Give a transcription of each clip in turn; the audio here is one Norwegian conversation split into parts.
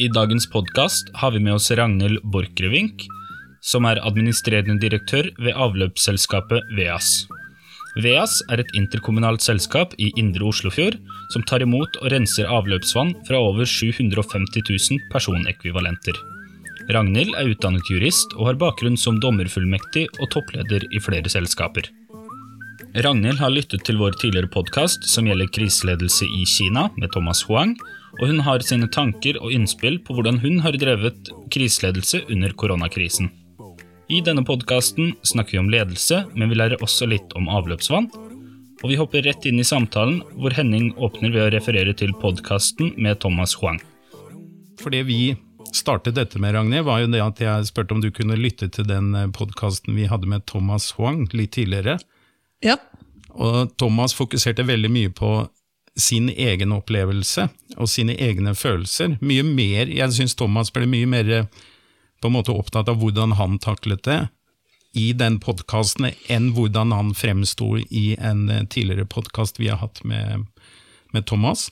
I dagens podkast har vi med oss Ragnhild Borchgrevink, som er administrerende direktør ved avløpsselskapet VEAS. VEAS er et interkommunalt selskap i Indre Oslofjord som tar imot og renser avløpsvann fra over 750 000 personekvivalenter. Ragnhild er utdannet jurist og har bakgrunn som dommerfullmektig og toppleder i flere selskaper. Ragnhild har lyttet til vår tidligere podkast som gjelder kriseledelse i Kina, med Thomas Huang, og hun har sine tanker og innspill på hvordan hun har drevet kriseledelse under koronakrisen. I denne podkasten snakker vi om ledelse, men vi lærer også litt om avløpsvann. Og vi hopper rett inn i samtalen, hvor Henning åpner ved å referere til podkasten med Thomas Huang. For det vi startet dette med, Ragnhild, var jo det at jeg spurte om du kunne lytte til den podkasten vi hadde med Thomas Huang litt tidligere. Ja. Og Thomas fokuserte veldig mye på sin egen opplevelse og sine egne følelser. Mye mer, Jeg syns Thomas ble mye mer på en måte opptatt av hvordan han taklet det i den podkasten, enn hvordan han fremsto i en tidligere podkast vi har hatt med, med Thomas.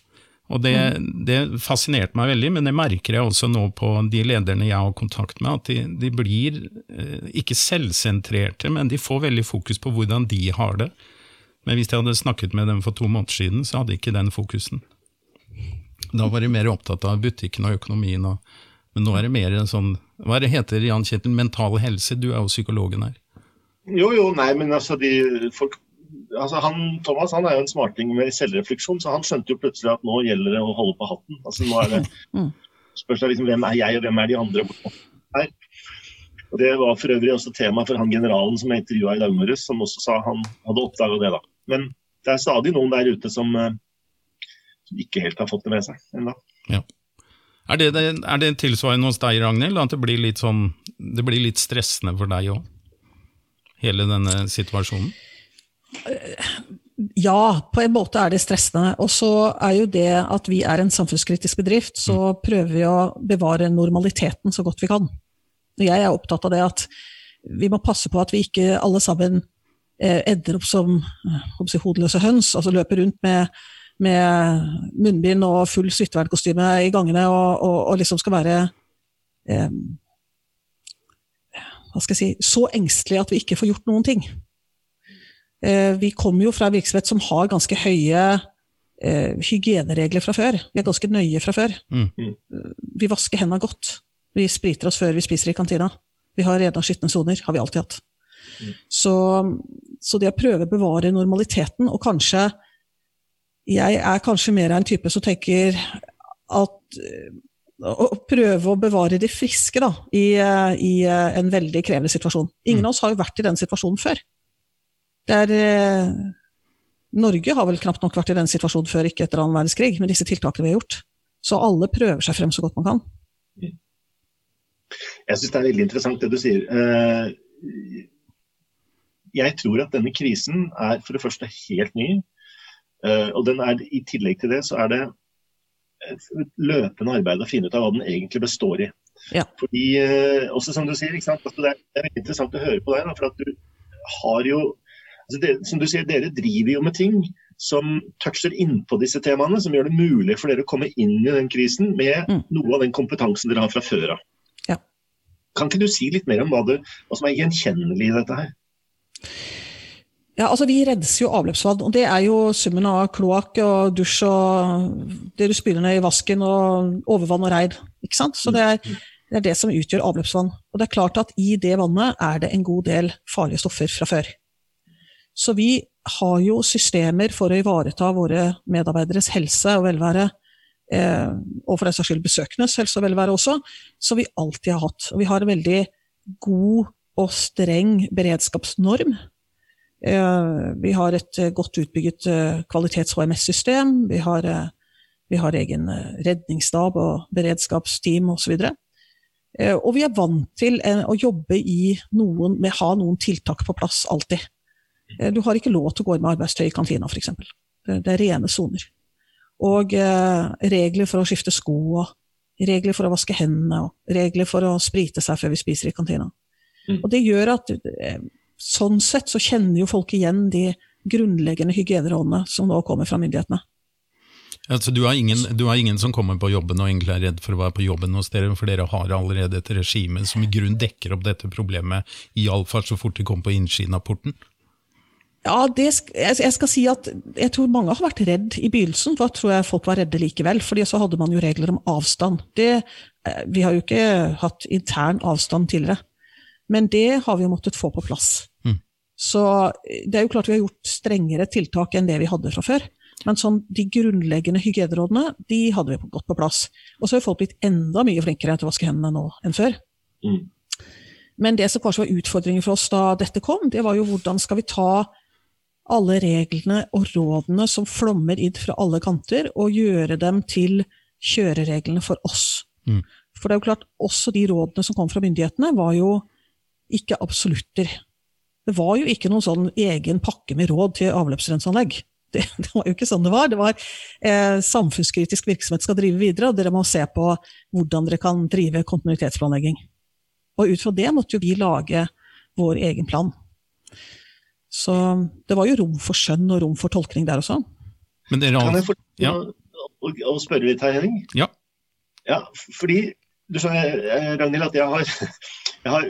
Og det, det, fascinerte meg veldig, men det merker jeg også nå på de lederne jeg har kontakt med, at de, de blir eh, ikke selvsentrerte, men de får veldig fokus på hvordan de har det. Men hvis jeg hadde snakket med dem for to måneder siden, så hadde ikke den fokusen. Da var de mer opptatt av butikken og økonomien, og, men nå er det mer en sånn Hva det heter Jan Kjetil, mental helse? Du er jo psykologen her. Jo, jo, nei, men altså, de, folk, altså han, Thomas han er jo en smarting med selvrefleksjon, så han skjønte jo plutselig at nå gjelder det å holde på hatten. Altså, nå er det, spørs det liksom, Hvem er jeg, og hvem er de andre? Her. Og Det var for øvrig også tema for han generalen som jeg intervjua i dag morges, som også sa han hadde oppdaga det. da. Men det er stadig noen der ute som, som ikke helt har fått det med seg ennå. Ja. Er det, er det tilsvarende hos deg, Ragnhild, at det blir litt, sånn, det blir litt stressende for deg òg? Hele denne situasjonen? Ja, på en måte er det stressende. Og så er jo det at vi er en samfunnskritisk bedrift, så mm. prøver vi å bevare normaliteten så godt vi kan. Og Jeg er opptatt av det at vi må passe på at vi ikke alle sammen edder ender opp som si, hodeløse høns, altså løper rundt med med munnbind og full smittevernkostyme i gangene og, og, og, liksom skal være eh, hva skal jeg si, så engstelige at vi ikke får gjort noen ting. Eh, vi kommer jo fra en virksomhet som har ganske høye eh, hygieneregler fra før. Vi er ganske nøye fra før. Mm. Vi vasker hendene godt. Vi spriter oss før vi spiser i kantina. Vi har rene og skitne soner. Har vi alltid hatt. Mm. Så, så det å prøve å bevare normaliteten, og kanskje jeg er kanskje mer av en type som tenker at å prøve å bevare det friske da, i, i en veldig krevende situasjon. Ingen mm. av oss har jo vært i den situasjonen før. Der, eh, Norge har vel knapt nok vært i den situasjonen før, ikke etter annen verdenskrig, med disse tiltakene vi har gjort. Så alle prøver seg frem så godt man kan. Jeg syns det er veldig interessant det du sier. Eh, jeg tror at denne krisen er for det første helt ny. Uh, og den er, I tillegg til det så er det et løpende arbeid å finne ut av hva den egentlig består i. Ja. Fordi, uh, også som du sier, er, det, er, veldig interessant å høre på deg. For at du har jo altså det, Som du sier, dere driver jo med ting som toucher innpå disse temaene, som gjør det mulig for dere å komme inn i den krisen med mm. noe av den kompetansen dere har fra før av. Ja. Kan ikke du si litt mer om hva, det, hva som er gjenkjennelig i dette her? Ja, altså Vi renser jo avløpsvann, og det er jo summen av kloakk og dusj og det du spyler ned i vasken og overvann og regn. ikke sant? Så det er, det er, det som utgjør avløpsvann. Og det er klart at i det vannet er det en god del farlige stoffer fra før. Så vi har jo systemer for å ivareta våre medarbeideres helse og velvære, eh, og for den saks skyld besøkendes helse og velvære også, som vi alltid har hatt. Og vi har en veldig god og streng beredskapsnorm Eh, vi har et eh, godt utbygget kvalitets-HMS-system. Vi, vi, har egen redningsstab og beredskapsteam osv. Og, og vi er vant til å jobbe i noen, med å ha noen tiltak på plass alltid. Du har ikke lov til å gå inn med arbeidstøy i kantina, f.eks. Det, det er rene soner. Og regler for å skifte sko, og regler for å vaske hendene, og regler for å sprite seg før vi spiser i kantina. Mm. Og det gjør at sånn sett så kjenner jo folk igjen de grunnleggende hygienerådene som nå kommer fra myndighetene. Altså, du, har ingen, du har ingen som kommer på jobben og egentlig er redd for å være på jobben hos dere, for dere har allerede et regime som i grunn dekker opp dette problemet, iallfall så fort de kommer på innsiden av porten? Ja, det, jeg skal si at jeg tror mange har vært redd i begynnelsen. Da tror jeg folk var redde likevel, fordi så hadde man jo regler om avstand. Det, eh, vi har jo ikke hatt intern avstand tidligere, men det har vi jo måttet få på plass. Mm. Så det er jo klart vi har gjort strengere tiltak enn det vi hadde fra før. Men sånn, de grunnleggende hygienerådene de hadde vi godt på plass. Og så har folk blitt enda mye flinkere til å vaske hendene nå enn før. Mm. Men det som kanskje var utfordringen for oss da dette kom, det var jo hvordan skal vi ta alle reglene og rådene som flommer inn fra alle kanter, og gjøre dem til kjørereglene for oss. Mm. For det er jo klart, også de rådene som kom fra myndighetene, var jo ikke absolutter. Det var jo ikke noen sånn egen pakke med råd til avløpsrenseanlegg. Det, det, var jo ikke sånn det var. Det var eh, samfunnskritisk virksomhet skal drive videre, og dere må se på hvordan dere kan drive kontinuitetsplanlegging. Og ut fra det måtte jo vi lage vår egen plan. Så det var jo rom for skjønn og rom for tolkning der også. Men dere kan jeg få ja. å, å spørre litt her, Henning? Ja. ja fordi du sa, eh, Ragnhild, at jeg har, jeg har,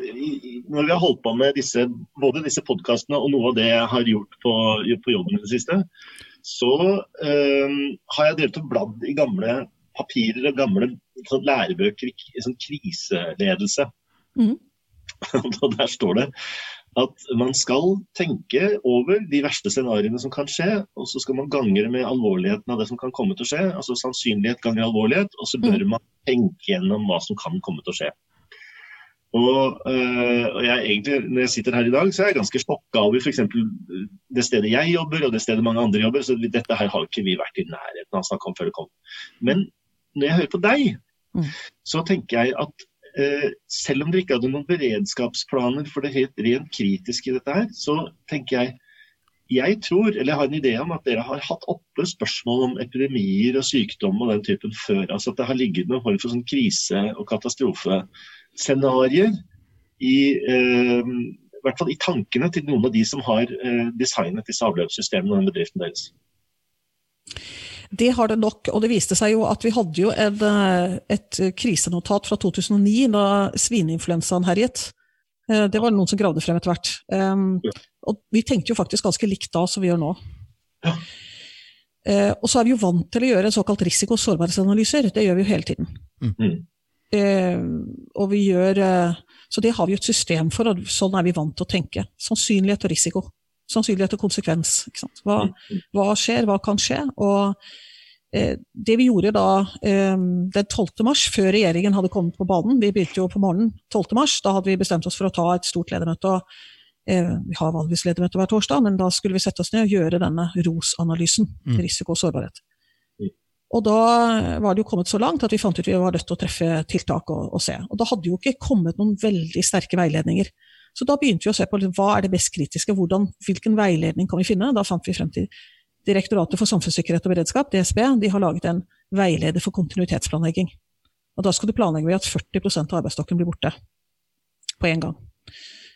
Når vi har holdt på med disse, både disse podkastene og noe av det jeg har gjort på, på jobben i det siste, så øh, har jeg drevet og bladd i gamle papirer og gamle sånn, lærebøker i sånn kriseledelse. Mm. og der står det at man skal tenke over de verste scenarioene som kan skje, og så skal man gange det med alvorligheten av det som kan komme til å skje. Altså sannsynlighet ganger alvorlighet, og så bør mm. man tenke gjennom hva som kan komme til å skje. Og, øh, og jeg, egentlig, Når jeg sitter her i dag, så er jeg ganske sjokka over f.eks. det stedet jeg jobber og det stedet mange andre jobber. så Dette her har ikke vi vært i nærheten av å snakke om før det kom. Men når jeg hører på deg, mm. så tenker jeg at Eh, selv om dere ikke hadde noen beredskapsplaner for det helt rent kritiske i dette her, så tenker jeg jeg tror, eller jeg har en idé om at dere har hatt oppe spørsmål om epidemier og sykdom og den typen før. Altså at det har ligget noen form for sånn krise- og katastrofescenarioer i, eh, hvert fall i tankene til noen av de som har eh, designet disse avløpssystemene og den bedriften deres. Det har det nok, og det viste seg jo at vi hadde jo en, eh, et krisenotat fra 2009 da svineinfluensaen herjet. Eh, det var noen som gravde frem etter hvert. Og vi tenkte jo faktisk ganske likt da som vi gjør nå. Ja. Eh, og så er vi jo vant til å gjøre en såkalt risiko- og sårbarhetsanalyser. Det gjør vi jo hele tiden. Mm. og vi gjør Så det har vi jo et system for, og sånn er vi vant til å tenke. Sannsynlighet og risiko sannsynlighet og konsekvens. Hva, mm. hva, skjer, hva kan skje? Og eh, det vi gjorde da eh, den 12. mars, før regjeringen hadde kommet på banen, vi begynte jo på morgenen 12. mars, da hadde vi bestemt oss for å ta et stort ledermøte. og eh, Vi har vanligvis ledermøte hver torsdag, men da skulle vi sette oss ned og gjøre denne ROS-analysen. Mm. Risiko og sårbarhet. Mm. Og da var det jo kommet så langt at vi fant ut vi var nødt til å treffe tiltak og, og se. Og da hadde jo ikke kommet noen veldig sterke veiledninger. Så da begynte vi å se på liksom, hva er det mest kritiske, hvordan, hvilken veiledning kan vi finne. Da fant vi frem til Direktoratet for samfunnssikkerhet og beredskap, DSB, de har laget en veileder for kontinuitetsplanlegging. Og Da skal du planlegge ved at 40% av arbeidsstokken blir borte på én gang.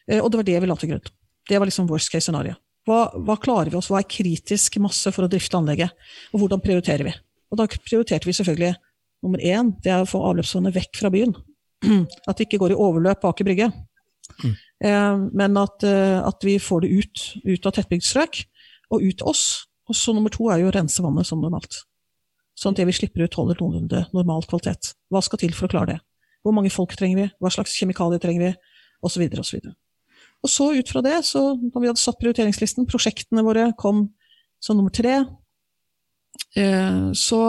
Eh, og det var det vi la til grunn. Det var liksom worst case scenario. Hva, hva, klarer vi oss, hva er kritisk masse for å drifte anlegget, og hvordan prioriterer vi? Og Da prioriterte vi selvfølgelig nummer én, det er å få avløpsvannet vekk fra byen. At det ikke går i overløp bak i brygge. Mm. Men at, eh, at, vi får det ut, ut av tettbygd strøk, og ut til oss. Og så nummer to er jo å rense vannet som normalt. Sånn at det vi slipper ut, holder noenlunde normal kvalitet. Hva skal til for å klare det? Hvor mange folk trenger vi? Hva slags kjemikalier trenger vi? Og så videre og så videre. Og så ut fra det, så når vi hadde satt prioriteringslisten, prosjektene våre kom som nummer tre, eh, så,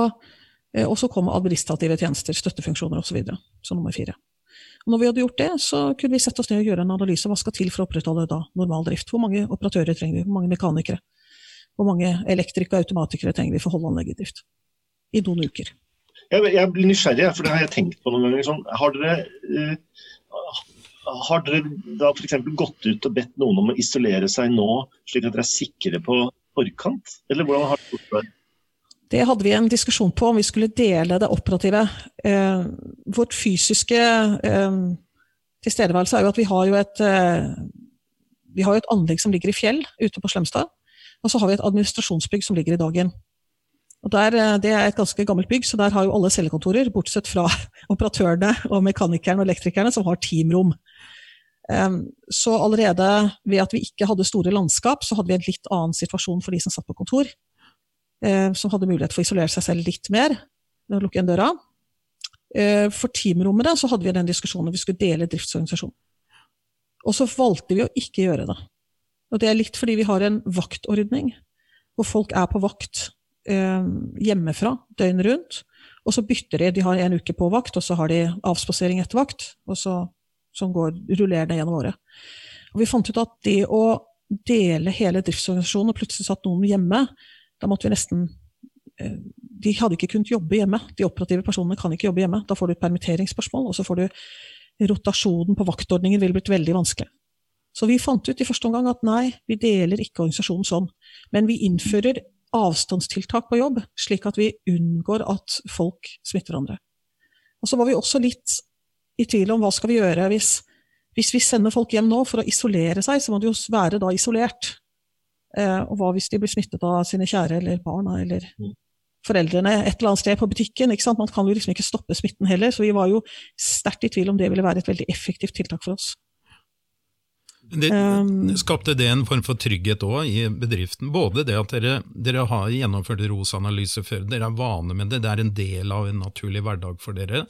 og så kom administrative tjenester, støttefunksjoner osv. som nummer fire. Når vi hadde gjort det, så kunne vi sette oss ned og gjøre en analyse. Hva skal til for å opprettholde da normal drift? Hvor mange operatører trenger vi? Hvor mange mekanikere? Hvor mange elektrikere og automatikere trenger vi for å holde anlegget i drift? I noen uker. Jeg, jeg blir nysgjerrig, for det har jeg tenkt på noen ganger. Sånn, har dere, uh, har dere da f.eks. gått ut og bedt noen om å isolere seg nå, slik at dere er sikre på forkant? Eller hvordan har dere gjort det? Det hadde vi en diskusjon på, om vi skulle dele det operative. Eh, vårt fysiske eh, tilstedeværelse er jo at vi har jo et, eh, vi har et anlegg som ligger i fjell ute på Slemstad. Og så har vi et administrasjonsbygg som ligger i Dagen. Og der, eh, Det er et ganske gammelt bygg, så der har jo alle cellekontorer, bortsett fra operatørene og mekanikerne og elektrikerne, som har teamrom. Um, så allerede ved at vi ikke hadde store landskap, så hadde vi en litt annen situasjon for de som satt på kontor. Uh, som hadde mulighet for å isolere seg selv litt mer ved å lukke igjen døra. Uh, for teamrommene så hadde vi den diskusjonen vi skulle dele driftsorganisasjonen. Og så valgte vi å ikke gjøre det. Og det er litt fordi vi har en vaktordning, hvor folk er på vakt eh, hjemmefra døgnet rundt. Og så bytter de. De har en uke på vakt, og så har de avspasering etter vakt. og så som går rullerende gjennom året. Og vi fant ut at det å dele hele driftsorganisasjonen, og plutselig satt noen hjemme, da måtte vi nesten eh, De hadde ikke kunnet jobbe hjemme. De operative personene kan ikke jobbe hjemme. Da får du et permitteringsspørsmål, og så får du rotasjonen på vaktordningen ville blitt veldig vanskelig. Så vi fant ut i første omgang at nei, vi deler ikke organisasjonen sånn. Men vi innfører avstandstiltak på jobb, slik at vi unngår at folk smitter hverandre. Og så var vi også litt i tvil om hva skal vi gjøre hvis, hvis vi sender folk hjem nå for å isolere seg, så må de jo være da isolert. Eh, og hva hvis de blir smittet av sine kjære eller barna eller mm. foreldrene et eller annet sted på butikken? Man kan jo liksom ikke stoppe smitten heller, så vi var jo sterkt i tvil om det ville være et veldig effektivt tiltak for oss. Det, um, skapte det en form for trygghet òg i bedriften? Både det at dere, dere har gjennomført ROS-analyse før, dere er vane med det, det er en del av en naturlig hverdag for dere.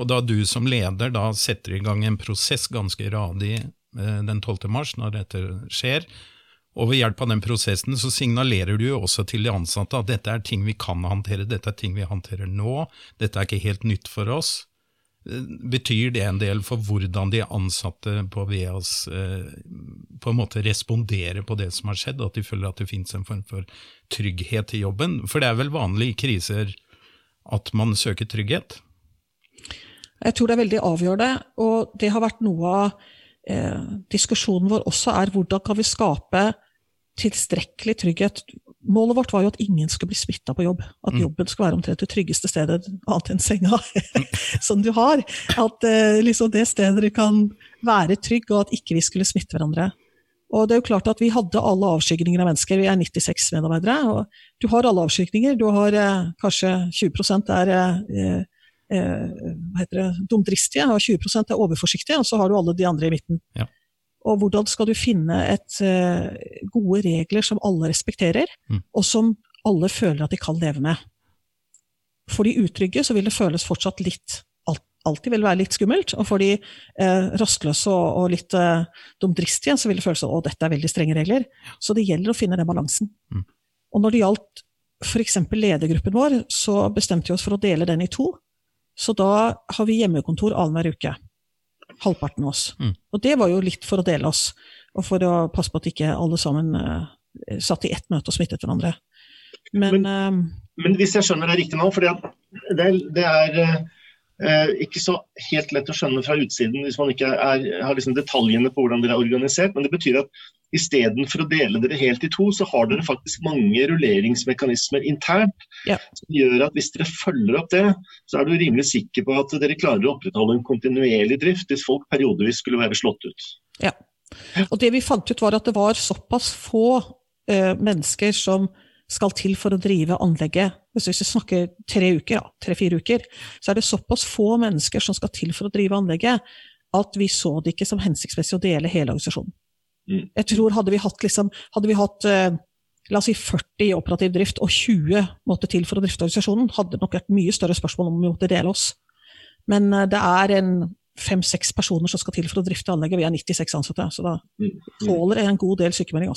Og da du som leder da setter i gang en prosess ganske radig eh, den 12. mars, når dette skjer, og ved hjelp av den prosessen så signalerer du jo også til de ansatte at dette er ting vi kan håndtere, dette er ting vi håndterer nå, dette er ikke helt nytt for oss. Betyr det en del for hvordan de ansatte på VEAS eh, på en måte responderer på det som har skjedd, at de føler at det finnes en form for trygghet i jobben? For det er vel vanlig i kriser at man søker trygghet? Jeg tror det er veldig avgjørende, og det har vært noe av eh, diskusjonen vår også, er hvordan kan vi skape tilstrekkelig trygghet. Målet vårt var jo at ingen skulle bli smitta på jobb. At mm. jobben skulle være omtrent det tryggeste stedet, annet enn senga, som du har. At eh, liksom det stedet du kan være trygg, og at ikke vi skulle smitte hverandre. Og det er jo klart at Vi hadde alle avskygninger av mennesker. Vi er 96 medarbeidere. og Du har alle avskygninger. Du har eh, kanskje 20 er eh, Eh, hva heter det, dumdristige, og 20% er overforsiktige, og så har du alle de andre i midten. Ja. Og hvordan skal du finne et, uh, gode regler som alle respekterer, mm. og som alle føler at de kan leve med? For de utrygge så vil det føles fortsatt litt alltid vil være litt skummelt. Og for de eh, rastløse og, og litt eh, dumdristige så vil det føles som at dette er veldig strenge regler. Så det gjelder å finne den balansen. Mm. Og når det gjaldt f.eks. ledergruppen vår, så bestemte vi oss for å dele den i to. Så da har vi hjemmekontor annenhver uke. Halvparten av oss. Mm. Og det var jo litt for å dele oss, og for å passe på at ikke alle sammen uh, satt i ett møte og smittet hverandre. Men, men, uh, men hvis jeg skjønner det riktig nå, for det, det er uh, ikke så helt lett å skjønne fra utsiden hvis man ikke er, har liksom detaljene på hvordan dere er organisert, men det betyr at Istedenfor å dele dere helt i to, så har dere faktisk mange rulleringsmekanismer internt. Ja. Som gjør at hvis dere følger opp det, så er du rimelig sikker på at dere klarer å opprettholde en kontinuerlig drift hvis folk periodevis skulle være slått ut. Ja. Og det vi fant ut var at det var såpass få uh, mennesker som skal til for å drive anlegget. Hvis vi snakker tre uker, tre-fire uker, så er det såpass få mennesker som skal til for å drive anlegget, at vi så det ikke som hensiktsmessig å dele hele organisasjonen. Mm. Jeg tror Hadde vi hatt, liksom, hadde vi hatt eh, la oss si 40 i operativ drift og 20 måtte til for å drifte organisasjonen, hadde det nok vært mye større spørsmål om vi måtte dele oss. Men eh, det er en fem-seks personer som skal til for å drifte anlegget. Vi er 96 ansatte, så da mm. Mm. en god del sykemelding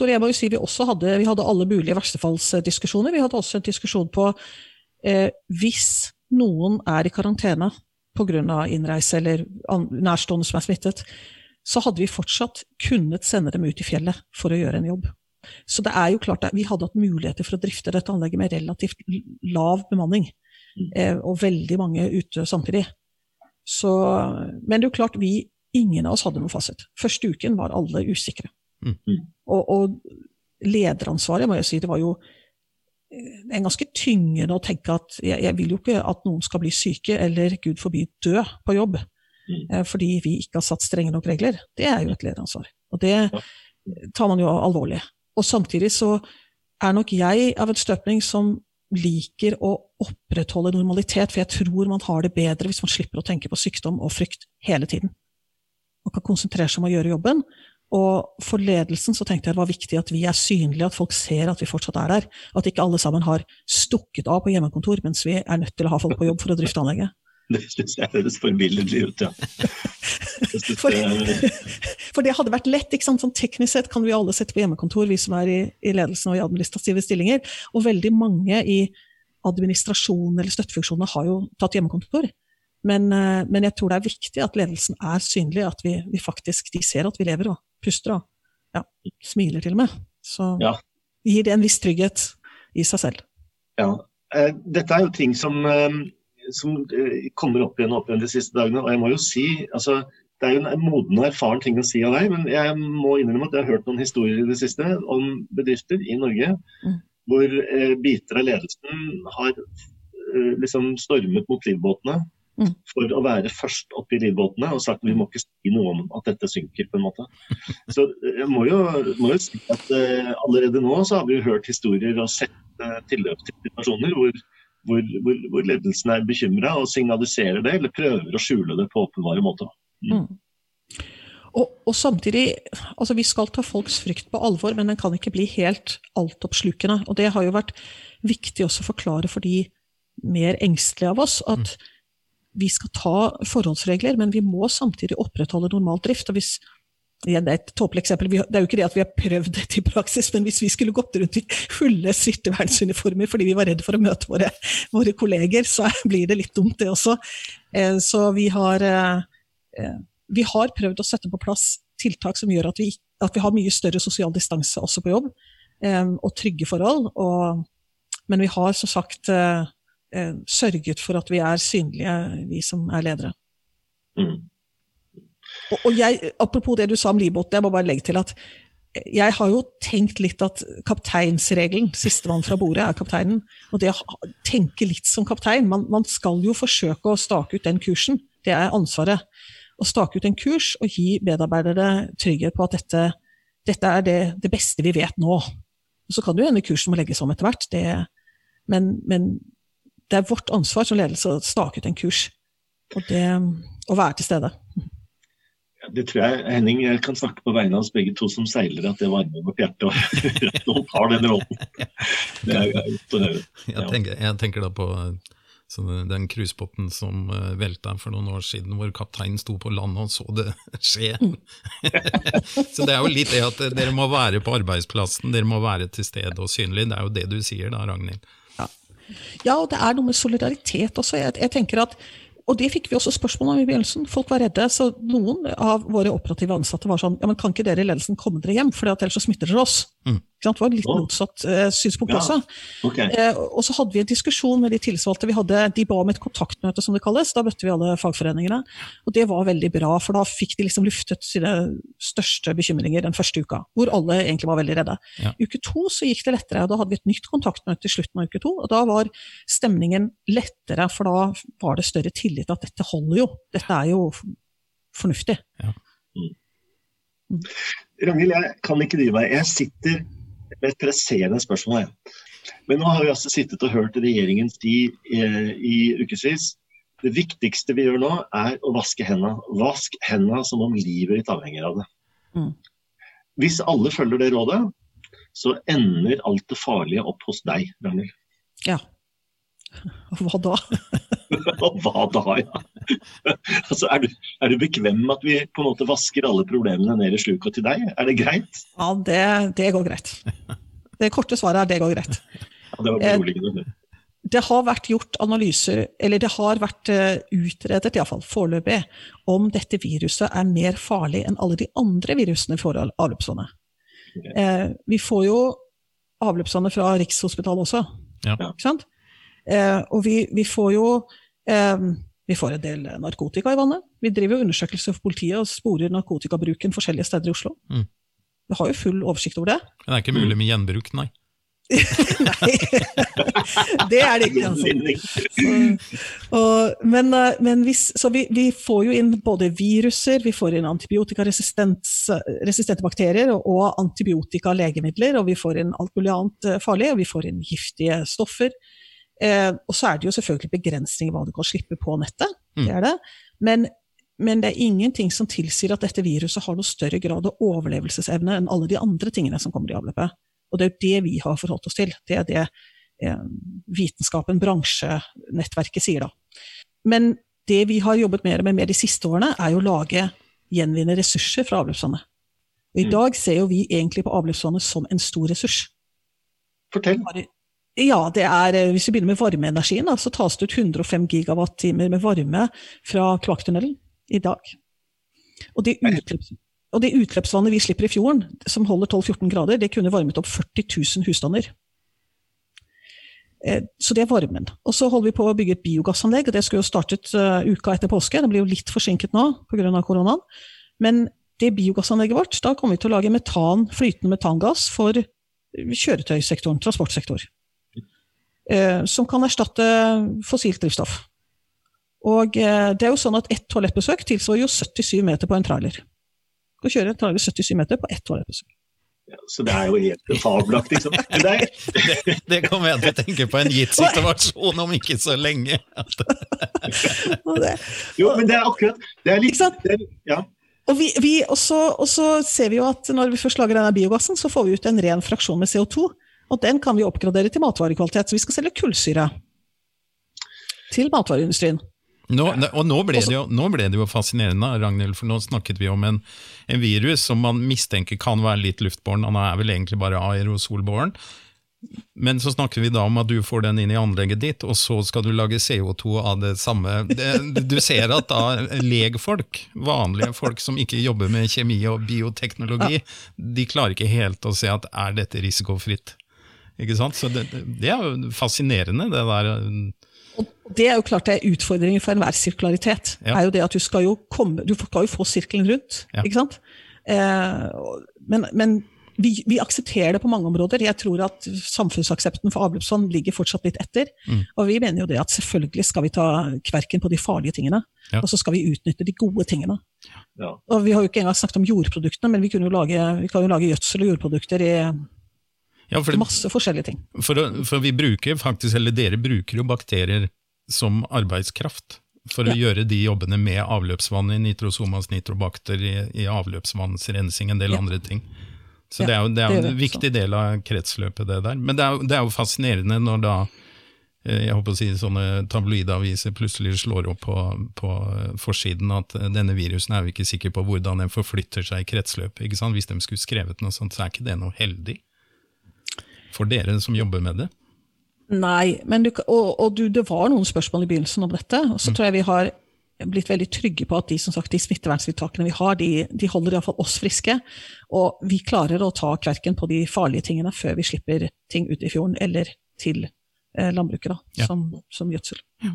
også. Jeg må jo si Vi også hadde, vi hadde alle mulige verstefallsdiskusjoner. Vi hadde også en diskusjon på eh, hvis noen er i karantene pga. innreise eller nærstående som er smittet, så hadde vi fortsatt kunnet sende dem ut i fjellet for å gjøre en jobb. Så det er jo klart vi hadde hatt muligheter for å drifte dette anlegget med relativt lav bemanning, eh, og veldig mange ute samtidig. Så, men det er jo klart, vi, ingen av oss hadde noen fasit. Første uken var alle usikre. Mm. Og, og, lederansvaret, må jeg si, det var jo eh, en ganske tyngende å tenke at jeg, jeg vil jo ikke at noen skal bli syke eller gud forby dø på jobb. Mm. Eh, fordi vi ikke har satt strenge nok regler. Det er jo et lederansvar. Og det tar man jo alvorlig. Og samtidig så er nok jeg av en støpning som liker å opprettholde normalitet, for jeg tror man har det bedre hvis man slipper å tenke på sykdom og frykt hele tiden. Man kan konsentrere seg om å gjøre jobben. Og for ledelsen så tenkte jeg det var viktig at vi er synlige, at folk ser at vi fortsatt er der. At ikke alle sammen har stukket av på hjemmekontor mens vi er nødt til å ha folk på jobb for å drifte anlegget. Det syns jeg høres forbilledlig ut, ja. For, for, det hadde vært lett. ikke sant? Sånn Teknisk sett kan vi alle sette på hjemmekontor, vi som er i, i, ledelsen og i administrative stillinger. Og veldig mange i administrasjonen eller støttefunksjonene har jo tatt hjemmekontor. Men, eh, men, jeg tror det er viktig at ledelsen er synlig, at vi, vi faktisk, de ser at vi lever og puster og ja, smiler til og med. Så ja. gir det en viss trygghet i seg selv. Ja, eh, Dette er jo ting som eh, som eh, kommer opp igjen og opp igjen de siste dagene. Og jeg må jo si, altså, Det er jo en moden og erfaren ting å si av deg, men jeg må innrømme at jeg har hørt noen historier i det siste om bedrifter i Norge mm. hvor biter av ledelsen har liksom stormet mot livbåtene mm. for å være først oppe i livbåtene og sagt at vi må ikke si noe om at dette synker. på en måte. Så eh, jeg må jo, må jo si at uh, allerede nå så har vi jo hørt historier og sett uh, tilløp til situasjoner hvor hvor, hvor, hvor ledelsen er bekymra og signaliserer det, eller prøver å skjule det på åpenbare måter. Mm. Mm. Og, og, samtidig, altså Vi skal ta folks frykt på alvor, men den kan ikke bli helt altoppslukende. Og Det har jo vært viktig også å forklare for de mer engstelige av oss at mm. Vi skal ta forholdsregler, men vi må samtidig opprettholde normal drift. og hvis det er et tåpelig eksempel. Det er jo ikke det at vi har prøvd dette i praksis, men hvis vi skulle gått rundt i fulle smittevernuniformer fordi vi var redd for å møte våre, våre, kolleger, så blir det litt dumt, det også. Eh, så vi har, eh, eh, vi har prøvd å sette på plass tiltak som gjør at vi, at vi har mye større sosial distanse også på jobb, og trygge forhold. Og, men vi har som sagt sørget for at vi er synlige, vi som er ledere. Mm. Og, og jeg, apropos det du sa om livbåten, jeg må bare legge til at jeg har jo tenkt litt at kapteinsregelen, sistemann fra bordet, er kapteinen. Og det å tenke litt som kaptein man, man, skal jo forsøke å stake ut den kursen. Det er ansvaret. Å stake ut en kurs og gi medarbeidere trygghet på at dette, dette er det, det, beste vi vet nå. Og så kan det jo hende kursen må legges om etter hvert, det, men, men, det er vårt ansvar som ledelse å stake ut en kurs. Og det å være til stede. Det tror jeg Henning jeg kan snakke på vegne av oss begge to som seilere, at det varmer vårt hjerte. Og noen tar den rollen. Det er godt å høre. Jeg, tenker, jeg, tenker, da på den cruisebåten som uh, velta for noen år siden, hvor kapteinen sto på land og så det skje. så det er jo litt det at dere må være på arbeidsplassen, dere må være til stede og synlig. Det er jo det du sier da, Ragnhild. Ja, og det er noe med solidaritet også. Jeg, jeg tenker at og det fikk vi også spørsmål om i begynnelsen. Folk var redde. Så noen av våre operative ansatte var sånn ja, men kan ikke dere i ledelsen komme dere hjem, for ellers så smitter dere oss. Mm. Det var litt motsatt eh, synspunkt ja. også. Okay. Eh, og så hadde vi en diskusjon med de tillitsvalgte. Vi hadde, de ba om et kontaktmøte, som det kalles. Da møtte vi alle fagforeningene. Og det var veldig bra, for da fikk de liksom luftet sine største bekymringer den første uka. Hvor alle egentlig var veldig redde. Ja. Uke to så gikk det lettere. og Da hadde vi et nytt kontaktmøte i slutten av uke to. Og da var stemningen lettere, for da var det større tillit at dette holder jo. Dette er jo fornuftig. Ja. Mm. Ragnhild, jeg kan ikke dy meg. Jeg sitter med et presserende spørsmål. Jeg. Men nå har vi altså sittet og hørt regjeringen si eh, i ukevis det viktigste vi gjør nå, er å vaske hendene. Vask hendene som om livet ditt avhenger av det. Mm. Hvis alle følger det rådet, så ender alt det farlige opp hos deg, Ragnhild. Ja. Hva da? Hva da, ja. altså, er, du, er, du, bekvem med at vi på en måte vasker alle problemene ned i sluka til deg? Er det greit? Ja, det, det går greit. Det korte svaret er det går greit. Ja, det var beroligende. Det har vært gjort analyser, eller det har vært eh, utredet iallfall foreløpig, om dette viruset er mer farlig enn alle de andre virusene for avløpsvannet. Okay. Eh, vi får jo avløpsvannet fra Rikshospitalet også. Ja. Ikke sant? Eh, og vi, vi, får jo eh, vi får en del narkotika i vannet. Vi driver jo undersøkelser for politiet og sporer narkotikabruken forskjellige steder i Oslo. Mm. Vi har jo full oversikt over det. Men det er ikke mulig med gjenbruk, nei? Nei, det er det ikke. Altså. Så, og, men, eh, men hvis, så vi, vi, får jo inn både viruser, vi får inn antibiotikaresistente bakterier og, og antibiotikalegemidler, og vi får inn alt mulig annet farlig, og vi får inn giftige stoffer. Eh, og så er det jo selvfølgelig begrensninger hva du kan slippe på nettet, det er det. Men, men det er ingenting som tilsier at dette viruset har noe større grad av overlevelsesevne enn alle de andre tingene som kommer i avløpet. Og det er jo det vi har forholdt oss til. Det er det eh, vitenskapen, bransjenettverket, sier da. Men det vi har jobbet mer med, mer de siste årene, er jo å lage gjenvinne ressurser fra avløpsvannet. Og I mm. dag ser jo vi egentlig på avløpsvannet som en stor ressurs. Fortell. Ja, det er, eh, Hvis vi begynner med varmeenergien, så tas det ut 105 gigawatt-timer med varme fra kloakktunnelen i dag. Og det utløps, og det utløpsvannet vi slipper i fjorden, som holder 12-14 grader, det kunne varmet opp 40 000 husstander. Eh, så det er varmen. Og så holder vi på å bygge et biogassanlegg. og Det skulle jo startet uh, uka etter påske. Det blir jo litt forsinket nå pga. koronaen. Men det biogassanlegget vårt, da kommer vi til å lage metan, flytende metangass for kjøretøysektoren, transportsektor. Uh, som kan erstatte fossilt drivstoff. Og uh, det er jo sånn at ett toalettbesøk tilsvarer jo 77 meter på en trailer kan kjøre trailer 77 meter på ett toalettbesøk. Ja, så det er jo helt fabelaktig. Liksom. Det, det, det kommer jeg til å tenke på en gitt situasjon om ikke så lenge. jo, men det er akkurat Det er litt det, ja. Og, vi, vi, også, og, så, ser vi jo at når vi først lager denne biogassen, så får vi ut en ren fraksjon med CO2. Og den kan vi oppgradere til matvarekvalitet. Så vi skal selge kullsyre til matvareindustrien. Nå, og nå ble, jo, nå ble, det jo, fascinerende, Ragnhild, for nå snakket vi om en, en, virus som man mistenker kan være litt luftbåren. Han er vel egentlig bare aerosolbåren. Men så snakker vi da om at du får den inn i anlegget ditt, og så skal du lage CO2 av det samme. Du ser at da legfolk, vanlige folk som ikke jobber med kjemi og bioteknologi, de klarer ikke helt å se at er dette risikofritt. Ikke sant? Så det, det er jo fascinerende, det der og det er jo klart det er utfordringen for enhver sirkularitet. Ja. er jo det at Du skal jo, komme, du skal jo få sirkelen rundt. Ja. ikke sant? Eh, men, men vi, vi, aksepterer det på mange områder. Jeg tror at samfunnsaksepten for avløpsvann ligger fortsatt litt etter. Mm. Og vi mener jo det at selvfølgelig skal vi ta kverken på de farlige tingene, ja. og så skal vi utnytte de gode tingene. Ja. Og Vi har jo ikke engang snakket om jordproduktene, men vi, jo lage, vi kan jo lage gjødsel og jordprodukter i ja, for, Masse forskjellige ting. For, for, vi bruker faktisk, eller dere bruker jo bakterier som arbeidskraft for ja. å gjøre de jobbene med avløpsvann i nitrosomas nitrobakter, i, i avløpsvannsrensing, en del ja. andre ting. Så det er jo, det er det en viktig del av kretsløpet, det der. Men det er, det er jo fascinerende når da eh, jeg håper å si sånne tabloidaviser plutselig slår opp på, på, forsiden at denne virusen er vi ikke sikre på hvordan den forflytter seg i kretsløpet. Hvis de skulle skrevet noe sånt, så er ikke det noe heldig for dere som jobber med det? Nei, du, og, og du, det var noen spørsmål i begynnelsen om dette. og så mm. tror jeg vi har blitt veldig trygge på at de, som sagt, de smitteverntiltakene vi har, de, de holder iallfall oss friske. Og vi klarer å ta kverken på de farlige tingene før vi slipper ting ut i fjorden eller til eh, landbruket da, ja. som, som, gjødsel. Ja.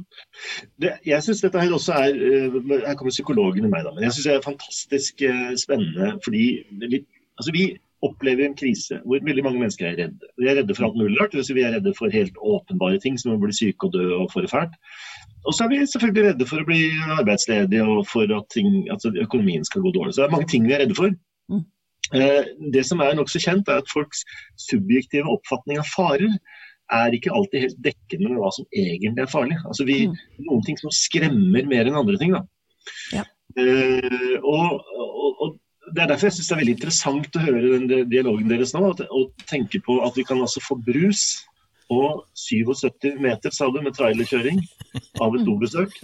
Det, jeg syns dette her også er eh, Her kommer psykologen i meg, da. Men jeg syns det er fantastisk eh, spennende. fordi litt, altså vi opplever en krise hvor veldig mange mennesker er redde. Vi er redde for alt mulig rart. Vi er redde for helt åpenbare ting som å bli syke og dø og få det fælt. Og så er vi selvfølgelig redde for å bli arbeidsledige og for at, ting, at økonomien skal gå dårlig. Så det er mange ting vi er redde for. Mm. Eh, det som er nokså kjent, er at folks subjektive oppfatning av farer er ikke alltid helt dekkende med hva som egentlig er farlig. Altså vi, mm. Noen ting som skremmer mer enn andre ting. Da. Ja. Uh, og, det er derfor jeg syns det er veldig interessant å høre den dialogen deres nå. Og tenke på at vi kan altså få brus og 77 meter, sa du, med trailerkjøring av et dobesøk.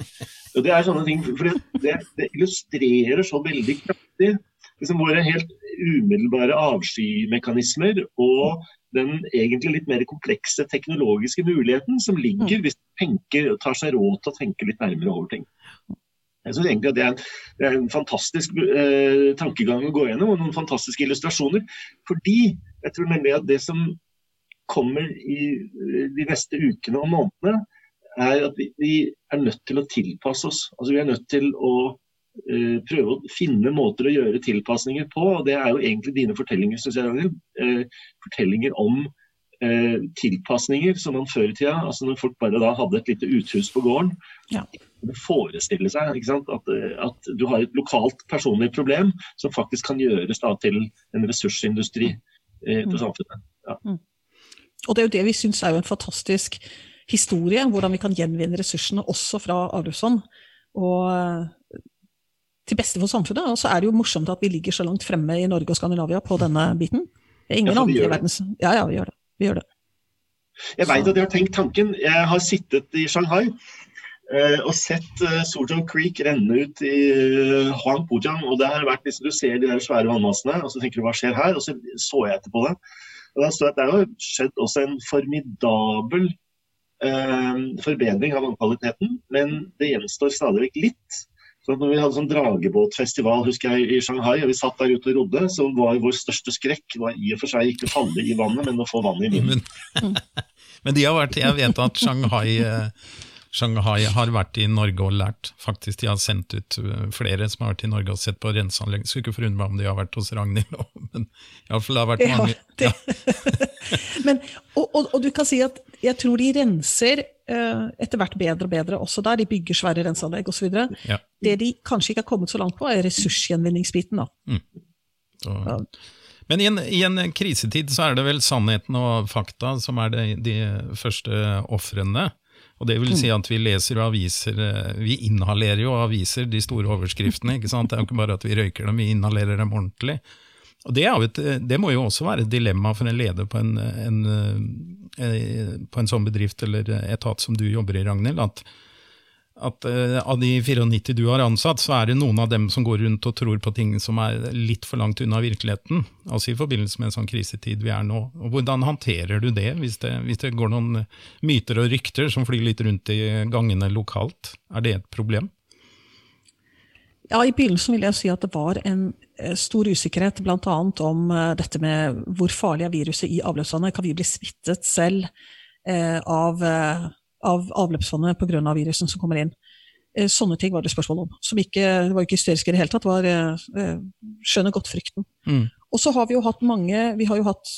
Og det er sånne ting, for det, det illustrerer så veldig kraftig liksom våre helt umiddelbare avskymekanismer og den egentlig litt mer komplekse teknologiske muligheten som ligger hvis du tenker, tar seg råd til å tenke litt nærmere over ting. Jeg synes egentlig at det er en, det er en fantastisk eh, tankegang å gå gjennom, og noen fantastiske illustrasjoner. Fordi jeg tror nemlig at det som kommer i eh, de neste ukene og månedene, er at vi, vi er nødt til å tilpasse oss. Altså Vi er nødt til å eh, prøve å finne måter å gjøre tilpasninger på. og Det er jo egentlig dine fortellinger, synes jeg, Daniel. Eh, fortellinger om eh, tilpasninger som man før i tida altså Når folk bare da hadde et lite uthus på gården. Ja. Forestille seg ikke sant? At, eh, at, du har et lokalt personlig problem som faktisk kan gjøres da til en ressursindustri eh, på mm. samfunnet. Ja. Mm. Og det er jo det vi syns er jo en fantastisk historie, hvordan vi kan gjenvinne ressursene også fra avløpsvann. Og eh, til beste for samfunnet. Og så er det jo morsomt at vi ligger så langt fremme i Norge og Skandinavia på denne biten. Ingen ja, andre i verdens Ja, ja, vi gjør det. Vi gjør det. Jeg veit at jeg har tenkt tanken. Jeg har sittet i Shanghai uh, og sett uh, Sojong Creek renne ut i uh, Huangpujang. Og det har vært liksom, Du ser de der svære vannmassene, og så tenker du hva skjer her? Og så så jeg etterpå det. Og da står det at det har skjedd også en formidabel uh, forbedring av vannkvaliteten, men det gjenstår stadig vekk litt. Så når vi hadde sånn dragebåtfestival husker jeg, i Shanghai, og vi satt der ute og rodde, så var vår største skrekk var i og for seg ikke å falle i vannet, men å få vann i munnen. Men, men, de har vært, jeg vet at Shanghai, eh, Shanghai har vært i Norge og lært. Faktisk, De har sendt ut eh, flere som har vært i Norge og sett på renseanlegg. Skulle ikke forundre meg om de har vært hos Ragnhild òg, men iallfall det har vært mange. Ja, men, og, og, og, du kan si at jeg tror de renser uh, etter hvert bedre og bedre også der. De bygger svære renseanlegg osv. Ja. Det de kanskje ikke har kommet så langt på, er ressursgjenvinningsbiten. Mm. Ja. Men i en, i en, krisetid så er det vel sannheten og fakta som er de, de første ofrene. Og det vil si at vi leser aviser, eh, vi inhalerer jo aviser, de store overskriftene. ikke sant? Det er jo ikke bare at vi røyker dem, vi inhalerer dem ordentlig. Og det, et, det, må jo også være et dilemma for en leder på en, en, en, på en, sånn bedrift eller etat som du jobber i, Ragnhild. At, at av de 94 du har ansatt, så er det noen av dem som går rundt og tror på ting som er litt for langt unna virkeligheten. Altså i forbindelse med en sånn krisetid vi er nå. Og Hvordan håndterer du det, hvis det, hvis det går noen myter og rykter som flyr litt rundt i gangene lokalt? Er det et problem? Ja, I begynnelsen vil jeg si at det var en Eh, stor usikkerhet bl.a. om eh, dette med hvor farlig er viruset i avløpsvannet. Kan vi bli smittet selv eh, av, av avløpsvannet pga. Av virusen som kommer inn? Sånne ting var det spørsmål om. Som ikke, det var ikke hysteriske i det hele tatt. Var, skjønner godt frykten. Mm. Og så har vi jo hatt mange vi har jo hatt,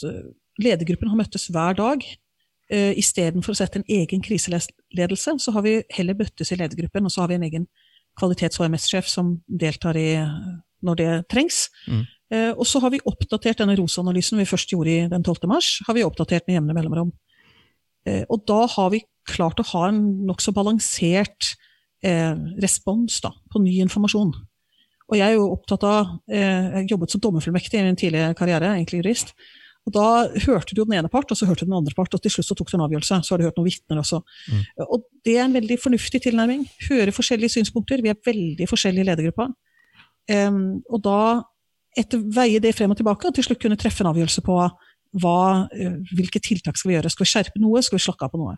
Ledergruppen har møttes hver dag. Istedenfor å sette en egen kriseledelse, så har vi heller møttes i ledergruppen, og så har vi en egen kvalitets- og HMS-sjef som deltar i når det trengs. Mm. Eh, og så har vi oppdatert denne ROS-analysen vi først gjorde den 12. mars, har vi oppdatert med jevne mellomrom. Eh, og da har vi klart å ha en nokså balansert eh, respons da, på ny informasjon. Og jeg er jo opptatt av eh, Jeg jobbet som dommerfullmektig i min tidligere karriere, egentlig jurist. Og Da hørte du den ene part, og så hørte du den andre part, og til slutt så tok du en avgjørelse. Så har du hørt noen vitner også. Mm. Og Det er en veldig fornuftig tilnærming. Høre forskjellige synspunkter. Vi er veldig forskjellige i ledergruppa. Um, og da etter veie det frem og tilbake, og til slutt kunne treffe en avgjørelse på hva, hvilke tiltak skal vi gjøre. Skal vi skjerpe noe, skal vi slakke av på noe?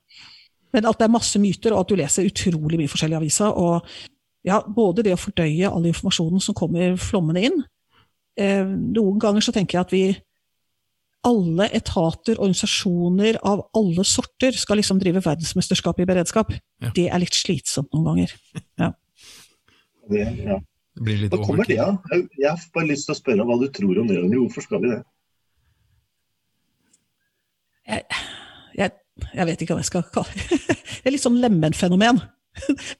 Men at det er masse myter, og at du leser utrolig mye forskjellige aviser. Og ja, både det å fordøye all informasjonen som kommer flommende inn. Eh, noen ganger så tenker jeg at vi alle etater, organisasjoner av alle sorter skal liksom drive verdensmesterskap i beredskap. Ja. Det er litt slitsomt noen ganger. Ja. Det, ja. Det blir litt kommer det? Ja? Jeg har bare lyst til å spørre hva du tror om det. Hvorfor skal vi det? Jeg, jeg, jeg vet ikke hva jeg skal kalle det. Det er litt sånn lemenfenomen.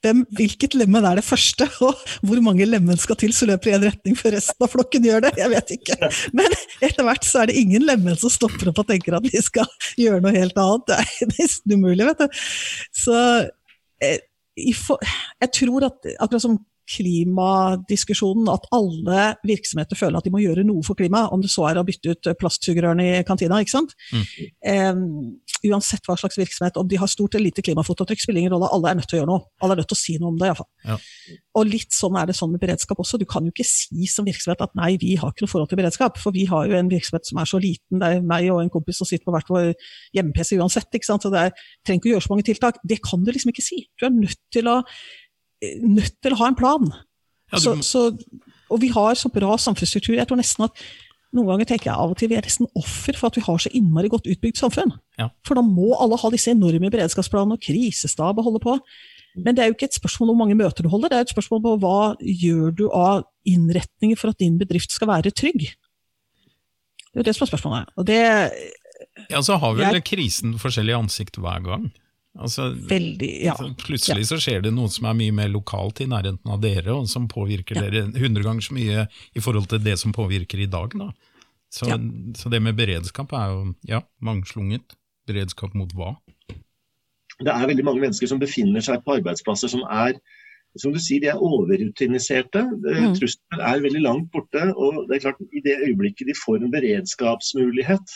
Hvem, hvilket lemen er det første, og hvor mange lemen skal til så løper i en retning før resten av flokken gjør det? Jeg vet ikke. Men etter hvert så er det ingen lemen som stopper opp og tenker at vi skal gjøre noe helt annet. Det er nesten umulig, vet du. Så jeg, jeg tror at akkurat som klimadiskusjonen at alle virksomheter føler at de må gjøre noe for klimaet, om det så er å bytte ut plastsugerørene i kantina. ikke sant? Mm. Um, uansett hva slags virksomhet, om de har stort eller lite klimafotavtrykk, spiller ingen rolle. Alle er nødt til å gjøre noe. Alle er nødt til å si noe om det, iallfall. Ja. Og litt sånn er det sånn med beredskap også. Du kan jo ikke si som virksomhet at nei, vi har ikke noe forhold til beredskap, for vi har jo en virksomhet som er så liten. Det er meg og en kompis som sitter på hvert vår hjemme-PC uansett. ikke sant? Så det er, trenger ikke å gjøre så mange tiltak. Det kan du liksom ikke si. Du er nødt til å nødt til å ha en plan. Ja, så, så, og vi har så bra samfunnsstruktur. Jeg tror nesten at noen ganger tenker jeg av og til vi er nesten offer for at vi har så innmari godt utbygd samfunn. Ja. For da må alle ha disse enorme beredskapsplanene og krisestab og holde på. Men det er jo ikke et spørsmål om hvor mange møter du holder, det er et spørsmål om hva gjør du av innretninger for at din bedrift skal være trygg. Det er jo det som er spørsmålet. Og det, Ja, så har vel Jeg- krisen forskjellig ansikt hver gang. Altså, Veldig, ja. altså, plutselig så skjer det noe som er mye mer lokalt i nærheten av dere, og som påvirker dere hundre ganger så mye i forhold til det som påvirker i dag. Da. Så, Ja. så det med beredskap er jo ja, mangslunget. Beredskap mot hva? Det er veldig mange mennesker som befinner seg på arbeidsplasser som er som du sier, de er overrutiniserte. Eh, Mm. Trusselen er veldig langt borte. og det er klart I det øyeblikket de får en beredskapsmulighet,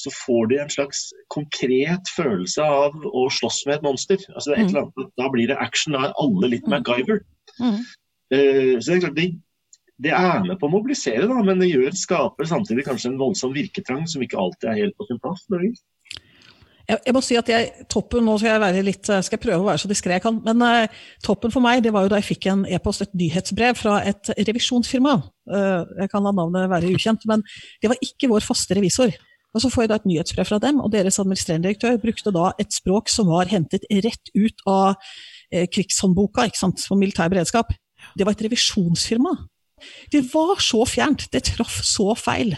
så får de en slags konkret følelse av å slåss med et monster. Altså det er et Mm. eller annet, Da blir det action, da er alle litt MacGyver. Mm. Uh, så det er klart, det, det er med på å mobilisere, da, men det gjør, skaper samtidig kanskje en voldsom virketrang som ikke alltid er helt på sin plass. nødvendigvis. Jeg, jeg må si at jeg, toppen, Nå skal jeg, være litt, eh, skal jeg prøve å være så diskré jeg kan, men eh, toppen for meg det var jo da jeg fikk en e-post, et nyhetsbrev fra et revisjonsfirma. Uh, jeg kan la navnet være ukjent, men det var ikke vår faste revisor. Og Så får jeg da et nyhetsbrev fra dem, og deres administrerende direktør brukte da et språk som var hentet rett ut av eh, krigshåndboka ikke sant, for militær beredskap. Det var et revisjonsfirma. Det var så fjernt, det traff så feil.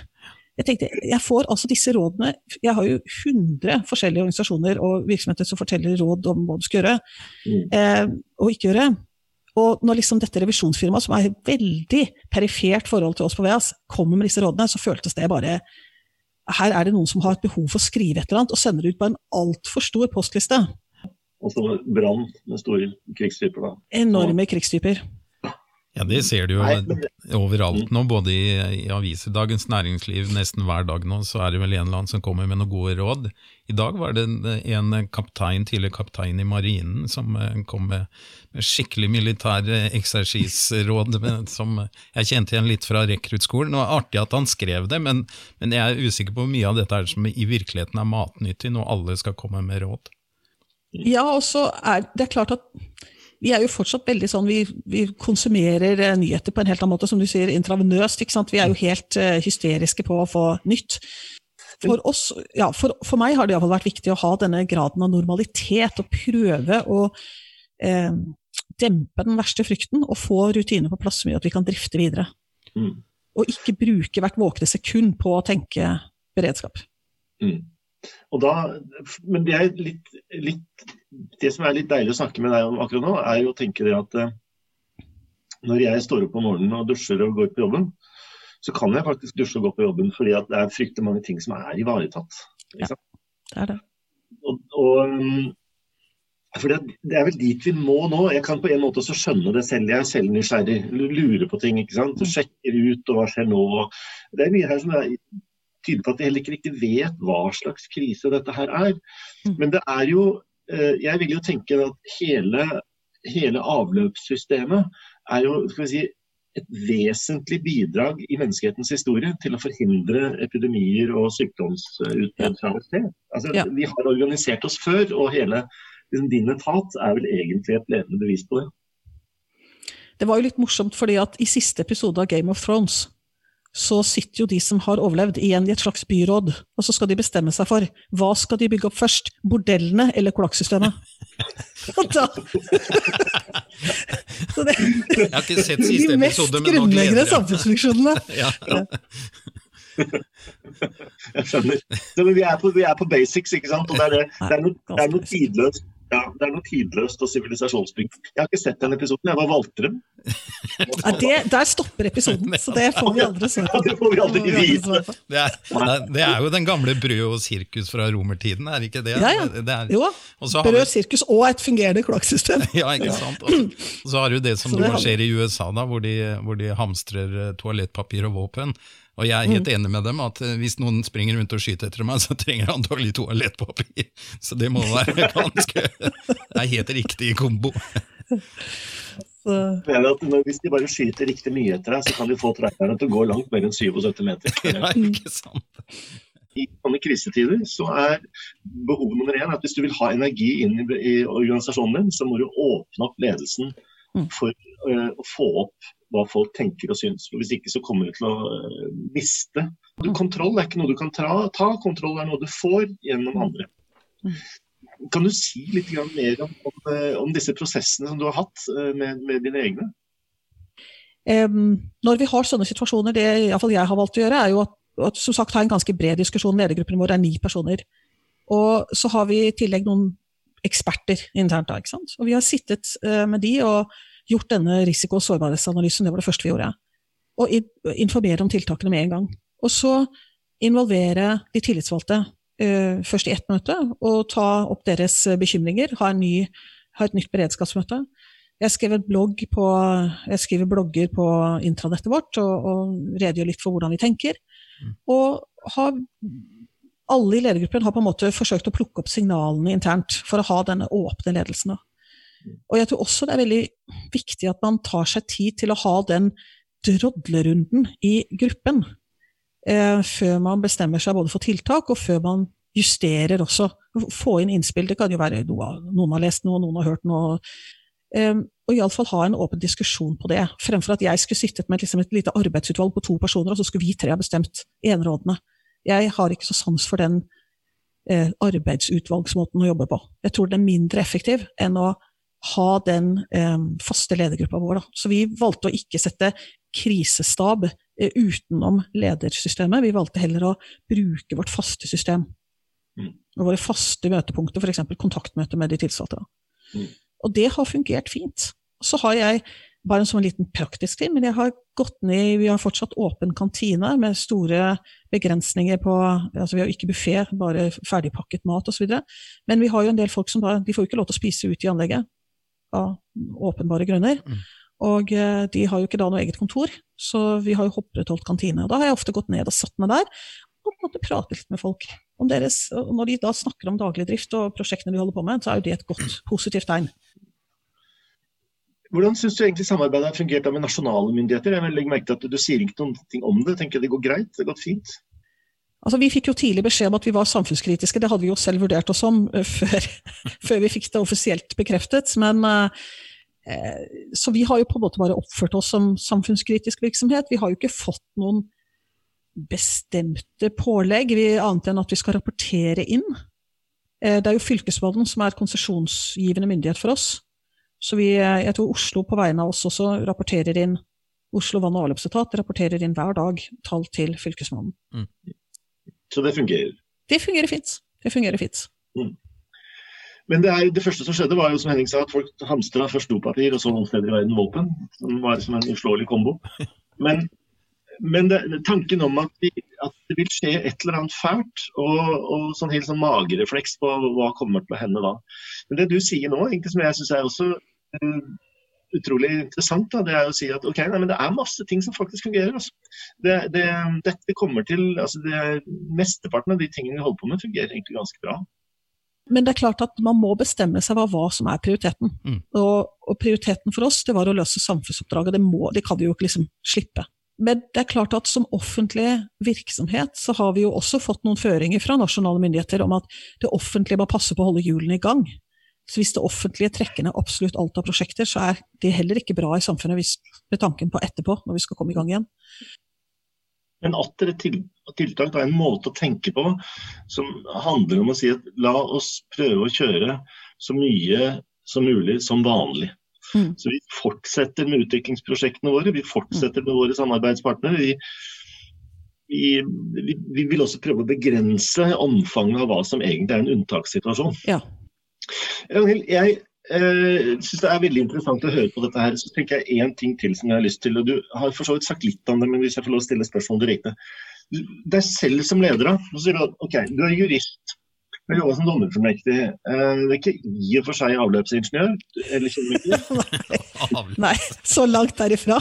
Jeg tenkte, jeg får altså disse rådene Jeg har jo 100 forskjellige organisasjoner og virksomheter som forteller råd om hva du skal gjøre Mm. eh, og ikke gjøre. Og når liksom dette revisjonsfirmaet, som er et veldig perifert forhold til oss på VEAS, kommer med disse rådene, så føltes det bare Her er det noen som har et behov for å skrive et eller annet, og sender det ut på en altfor stor postliste. Og så brann med store krigstyper. da. Enorme krigstyper. Ja, det ser du jo Nei, men- overalt nå, både i, i aviser, Dagens Næringsliv, nesten hver dag nå, så er det vel en eller annen som kommer med noen gode råd. I dag var det en, en kaptein, tidligere kaptein i marinen, som eh, kom med, med skikkelig militær eh, eksersisråd, som jeg kjente igjen litt fra rekruttskolen. Det var artig at han skrev det, men, men jeg er usikker på hvor mye av dette er som i virkeligheten er matnyttig, når alle skal komme med råd. Ja, og så er det er klart at vi er jo fortsatt veldig sånn, vi, vi konsumerer eh, nyheter på en helt annen måte, som du sier, intravenøst. ikke sant? Vi er jo helt eh, hysteriske på å få nytt. For, oss, ja, for, for meg har det i hvert fall vært viktig å ha denne graden av normalitet, og prøve å eh, dempe den verste frykten og få rutiner på plass som gjør at vi kan drifte videre. Mm. Og ikke bruke hvert våkne sekund på å tenke beredskap. Mm. Og da, men det, er litt, litt, det som er litt deilig å snakke med deg om akkurat nå, er jo å tenke det at eh, når jeg står opp om morgenen og dusjer og går på jobben, så kan jeg faktisk dusje og gå på jobben fordi at det er fryktelig mange ting som er ivaretatt. Sant? Det er det. Og, og, um, for det, det er vel dit vi må nå. Jeg kan på en måte også skjønne det selv. Jeg er selv nysgjerrig. Lurer på ting. ikke sant? Sjekker ut og hva skjer nå. Det er mye her som er, tydelig på at vi heller ikke riktig vet hva slags krise dette her er. Mm. Men det er jo Jeg vil jo tenke at hele, hele avløpssystemet er jo skal vi si, et vesentlig bidrag i menneskehetens historie til å forhindre epidemier og sykdomsutbrudd fra sted. Altså, Ja. Vi har organisert oss før, og hele liksom, din etat er vel egentlig et levende bevis på det. Det var jo litt morsomt, fordi at i siste episode av Game of Thrones så sitter jo de som har overlevd igjen i et slags byråd, og så skal de bestemme seg for hva skal de bygge opp først, bordellene eller kloakksystemet. Da det, Jeg har ikke sett siste De mest episode, men nå gleder jeg meg. samfunnsfunksjonene. Ja. Jeg skjønner. Så, men vi, er på, vi er på basics, ikke sant. Og det er, det, det er, noe, det er noe tidløst. Ja, det er noe tidløst og sivilisasjonsbygg. Jeg har ikke sett den episoden, jeg var valgte ja, det, der stopper episoden, så det får vi aldri se. på. Det får vi aldri vite. Det er, det er- jo den gamle brød og sirkus fra romertiden, er det ikke det? Ja, ja. Det, er, Jo, og vi- brød, sirkus og et fungerende kloakksystem. Ja, ikke sant. Og så- har du det som det nå skjer i USA, da, hvor de, hvor de hamstrer eh, toalettpapir og våpen. Og jeg er helt Mm. enig med dem at eh, hvis noen springer rundt og skyter etter meg, så trenger jeg antagelig toalettpapir. Så det må være ganske Det er helt riktig kombo. Så, Jeg mener at hvis de bare skyter riktig mye etter deg, så kan de få trailerne til å gå langt mer enn 77 meter. Ja, ikke sant? I sånne krisetider så er behovet nummer én at hvis du vil ha energi inn i, i organisasjonen din, så må du åpne opp ledelsen Mm. for eh, å få opp hva folk tenker og syns. For Hvis ikke så kommer du til å eh, miste. Du, kontroll er ikke noe du kan ta, kontroll er noe du får gjennom andre. Mm. Kan du si litt mer om, om, eh, om disse prosessene som du har hatt eh, med, med dine egne? Um, når vi har sånne situasjoner, det i hvert fall jeg har valgt å gjøre, er jo at at som sagt ha en ganske bred diskusjon. Ledergruppen vår er ni personer. Og så har vi i tillegg noen eksperter internt. da, ikke sant? Og vi har sittet uh, med de og gjort denne risiko- og sårbarhetsanalysen, det var det første vi gjorde. Og informere om tiltakene med en gang. Og så involvere de tillitsvalgte uh, først i ett møte, og ta opp deres bekymringer. Ha, ny, ha et nytt beredskapsmøte. Jeg på, jeg skriver, blogger på intranettet vårt og, og redegjør litt for hvordan vi tenker. Mm. Og har, alle i ledergruppen har på en måte forsøkt å plukke opp signalene internt for å ha denne åpne ledelsen. Og jeg tror også det er veldig viktig at man tar seg tid til å ha den drodlerunden i gruppen eh, før man bestemmer seg både for tiltak og før man justerer også. Få inn innspill. Det kan jo være noe, noen har lest noe, noen har hørt noe. Eh, og iallfall ha en åpen diskusjon på det, fremfor at jeg skulle sittet med liksom et lite arbeidsutvalg på to personer, og så skulle vi tre ha bestemt enerådene. Jeg har ikke så sans for den eh, arbeidsutvalgsmåten å jobbe på. Jeg tror den er mindre effektiv enn å ha den eh, faste ledergruppa vår. Da. Så vi valgte å ikke sette krisestab eh, utenom ledersystemet, vi valgte heller å bruke vårt faste system. Mm. Og våre faste møtepunkter, f.eks. kontaktmøte med de tilsatte. Mm. Og det har fungert fint. Så har jeg, bare en sånn liten praktisk ting, men jeg har gått ned Vi har fortsatt åpen kantine med store begrensninger på altså Vi har ikke buffé, bare ferdigpakket mat osv. Men vi har jo en del folk som da De får ikke lov til å spise ute i anlegget av åpenbare grunner. Mm. Og eh, de har jo ikke da noe eget kontor, så vi har jo opprettholdt kantine. Og da har jeg ofte gått ned og satt meg der og på en måte pratet litt med folk. Om deres, når de da snakker om daglig drift og prosjektene de holder på med, så er jo det et godt, positivt tegn. Hvordan syns du egentlig samarbeidet har fungert med nasjonale myndigheter? Jeg legger merke til at Du sier ikke noe om det. Tenker jeg det går greit? Det har gått fint? Altså, Vi fikk jo tidlig beskjed om at vi var samfunnskritiske, det hadde vi jo selv vurdert oss om uh, før, før, vi fikk det offisielt bekreftet. Men, uh, så vi har jo på en måte bare oppført oss som samfunnskritisk virksomhet. Vi har jo ikke fått noen bestemte pålegg, vi, annet enn at vi skal rapportere inn. Det er jo Fylkesmannen som er konsesjonsgivende myndighet for oss. Så vi, eh, jeg tror Oslo på vegne av oss også rapporterer inn Oslo vann- og avløpsetat rapporterer inn hver dag tall til Fylkesmannen. Mm. Så det fungerer? Det fungerer fint. Det fungerer fint. Mm. Men det, er, det, første som skjedde, var jo som Henning sa, at folk hamstra først dopapir og så noen steder i verden våpen. Som var som en uslåelig kombo. Men, men det, tanken om at, vi, at, det vil skje et eller annet fælt, og, og sånn helt sånn magerefleks på hva kommer til å hende da. Men det du sier nå, egentlig, som jeg syns er også Eh, utrolig interessant, da, det er å si at ok, nei, men det er masse ting som faktisk fungerer. Altså. Det, det, dette kommer til, altså det, Mesteparten av de tingene vi holder på med, fungerer egentlig ganske bra. Men det er klart at man må bestemme seg hva, hva som er prioriteten. Mm. Og, og, prioriteten for oss det var å løse samfunnsoppdraget. Det, må, det kan vi jo ikke liksom slippe. Men det er klart at som offentlig virksomhet så har vi jo også fått noen føringer fra nasjonale myndigheter om at det offentlige må passe på å holde hjulene i gang. Så hvis det offentlige trekker ned absolutt alt av prosjekter, så er det heller ikke bra i samfunnet hvis, med tanken på etterpå, når vi skal komme i gang igjen. Men atter et tiltak, er en måte å tenke på som handler om å si at la oss prøve å kjøre så mye som mulig som vanlig. Mm. Så vi fortsetter med utviklingsprosjektene våre, vi fortsetter med våre samarbeidspartnere. Vi, vi, vi, vi, vil også prøve å begrense omfanget av hva som egentlig er en unntakssituasjon. Ja. Ragnhild, jeg eh, syns det er veldig interessant å høre på dette her. Så tenker jeg én ting til som jeg har lyst til. og Du har for så vidt sagt litt om det, men hvis jeg får lov å stille spørsmål direkte. Deg selv som leder, da. Så sier du at ok, du er jurist. Du jobba som dommerformektig. Eh, det er ikke i og for seg avløpsingeniør? Eller Nei. Nei, så langt derifra.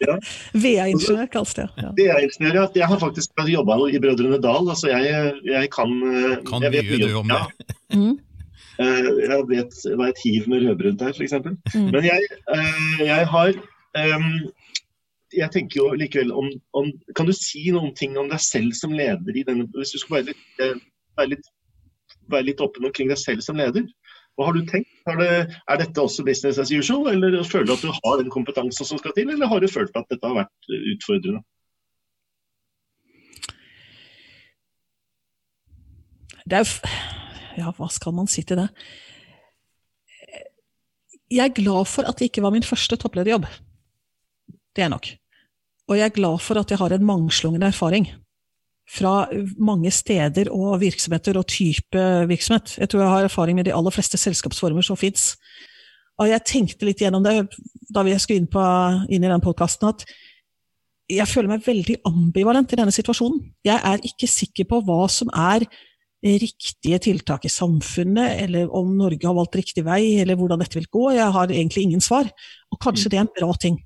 Ja. VA-ingeniør kalles det. Ja. VA-ingeniør, ja. Jeg har faktisk jobba i Brødrene Dal. Altså jeg, jeg kan eh, Kan jeg vet mye du om det. Ja. Mm. Eh, jeg vet hva et hiv med rødbrunt her, f.eks. Mm. Men jeg, eh, jeg har jeg tenker jo likevel om, om, Kan du si noen ting om deg selv som leder i denne Hvis du skal være litt, være litt, være litt åpen omkring deg selv som leder. Hva har du tenkt? Det, er dette også business as usual, eller føler du at du har den kompetansen som skal til, eller har du følt at dette har vært utfordrende? Det er ja, hva skal man si til det? Jeg er glad for at det ikke var min første topplederjobb. Det er nok. Og jeg er glad for at jeg har en mangslungen erfaring. fra mange steder og virksomheter og type virksomhet. Jeg tror jeg har erfaring med de aller fleste selskapsformer som fins. Og jeg tenkte litt gjennom det da vi skulle inn, på, inn i den podkasten, at jeg føler meg veldig ambivalent i denne situasjonen. Jeg er ikke sikker på hva som er riktige tiltak i samfunnet, eller om Norge har valgt riktig vei, eller hvordan dette vil gå. Jeg har egentlig ingen svar. Og kanskje det er en bra ting.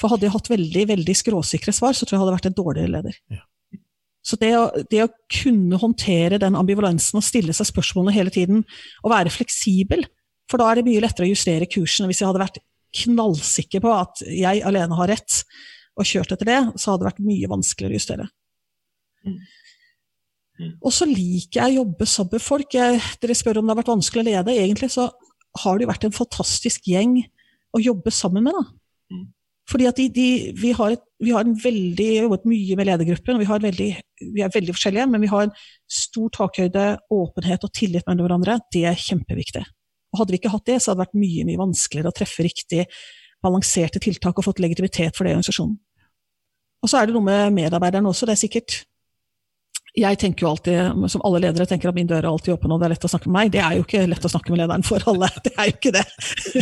For hadde jeg hatt veldig veldig skråsikre svar, så tror jeg jeg hadde vært en dårligere leder. Ja. Så det å, det å, kunne håndtere den ambivalensen og stille seg spørsmålene hele tiden, og være fleksibel, for da er det mye lettere å justere kursen. Hvis jeg hadde vært knallsikker på at jeg alene har rett, og kjørt etter det, så hadde det vært mye vanskeligere å justere. Mm. Mm. Og så liker jeg å jobbe sammen med folk. Jeg, dere spør om det har vært vanskelig å lede. Egentlig så har det jo vært en fantastisk gjeng å jobbe sammen med. da. Mm. Fordi at de, de, vi, har et, vi, har en veldig, jobbet mye med ledergruppen, og vi, veldig, vi, er veldig forskjellige, men vi har en stor takhøyde, åpenhet og tillit mellom hverandre. Det er kjempeviktig. Og Hadde vi ikke hatt det, så hadde det vært mye mye vanskeligere å treffe riktig balanserte tiltak og fått legitimitet for det i organisasjonen. Og så er det noe med medarbeiderne også. Det er sikkert jeg tenker jo alltid, som alle ledere tenker at min dør er alltid åpen og det er lett å snakke med meg. Det er jo ikke lett å snakke med lederen for alle, det er jo ikke det.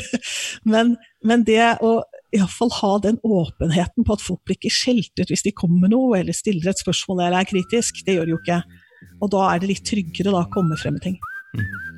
men, men det å iallfall ha den åpenheten på at folk blir ikke skjelt ut hvis de kommer med noe, eller stiller et spørsmål eller er kritisk, det gjør de jo ikke. Og da er det litt tryggere da å komme frem med ting. Mm.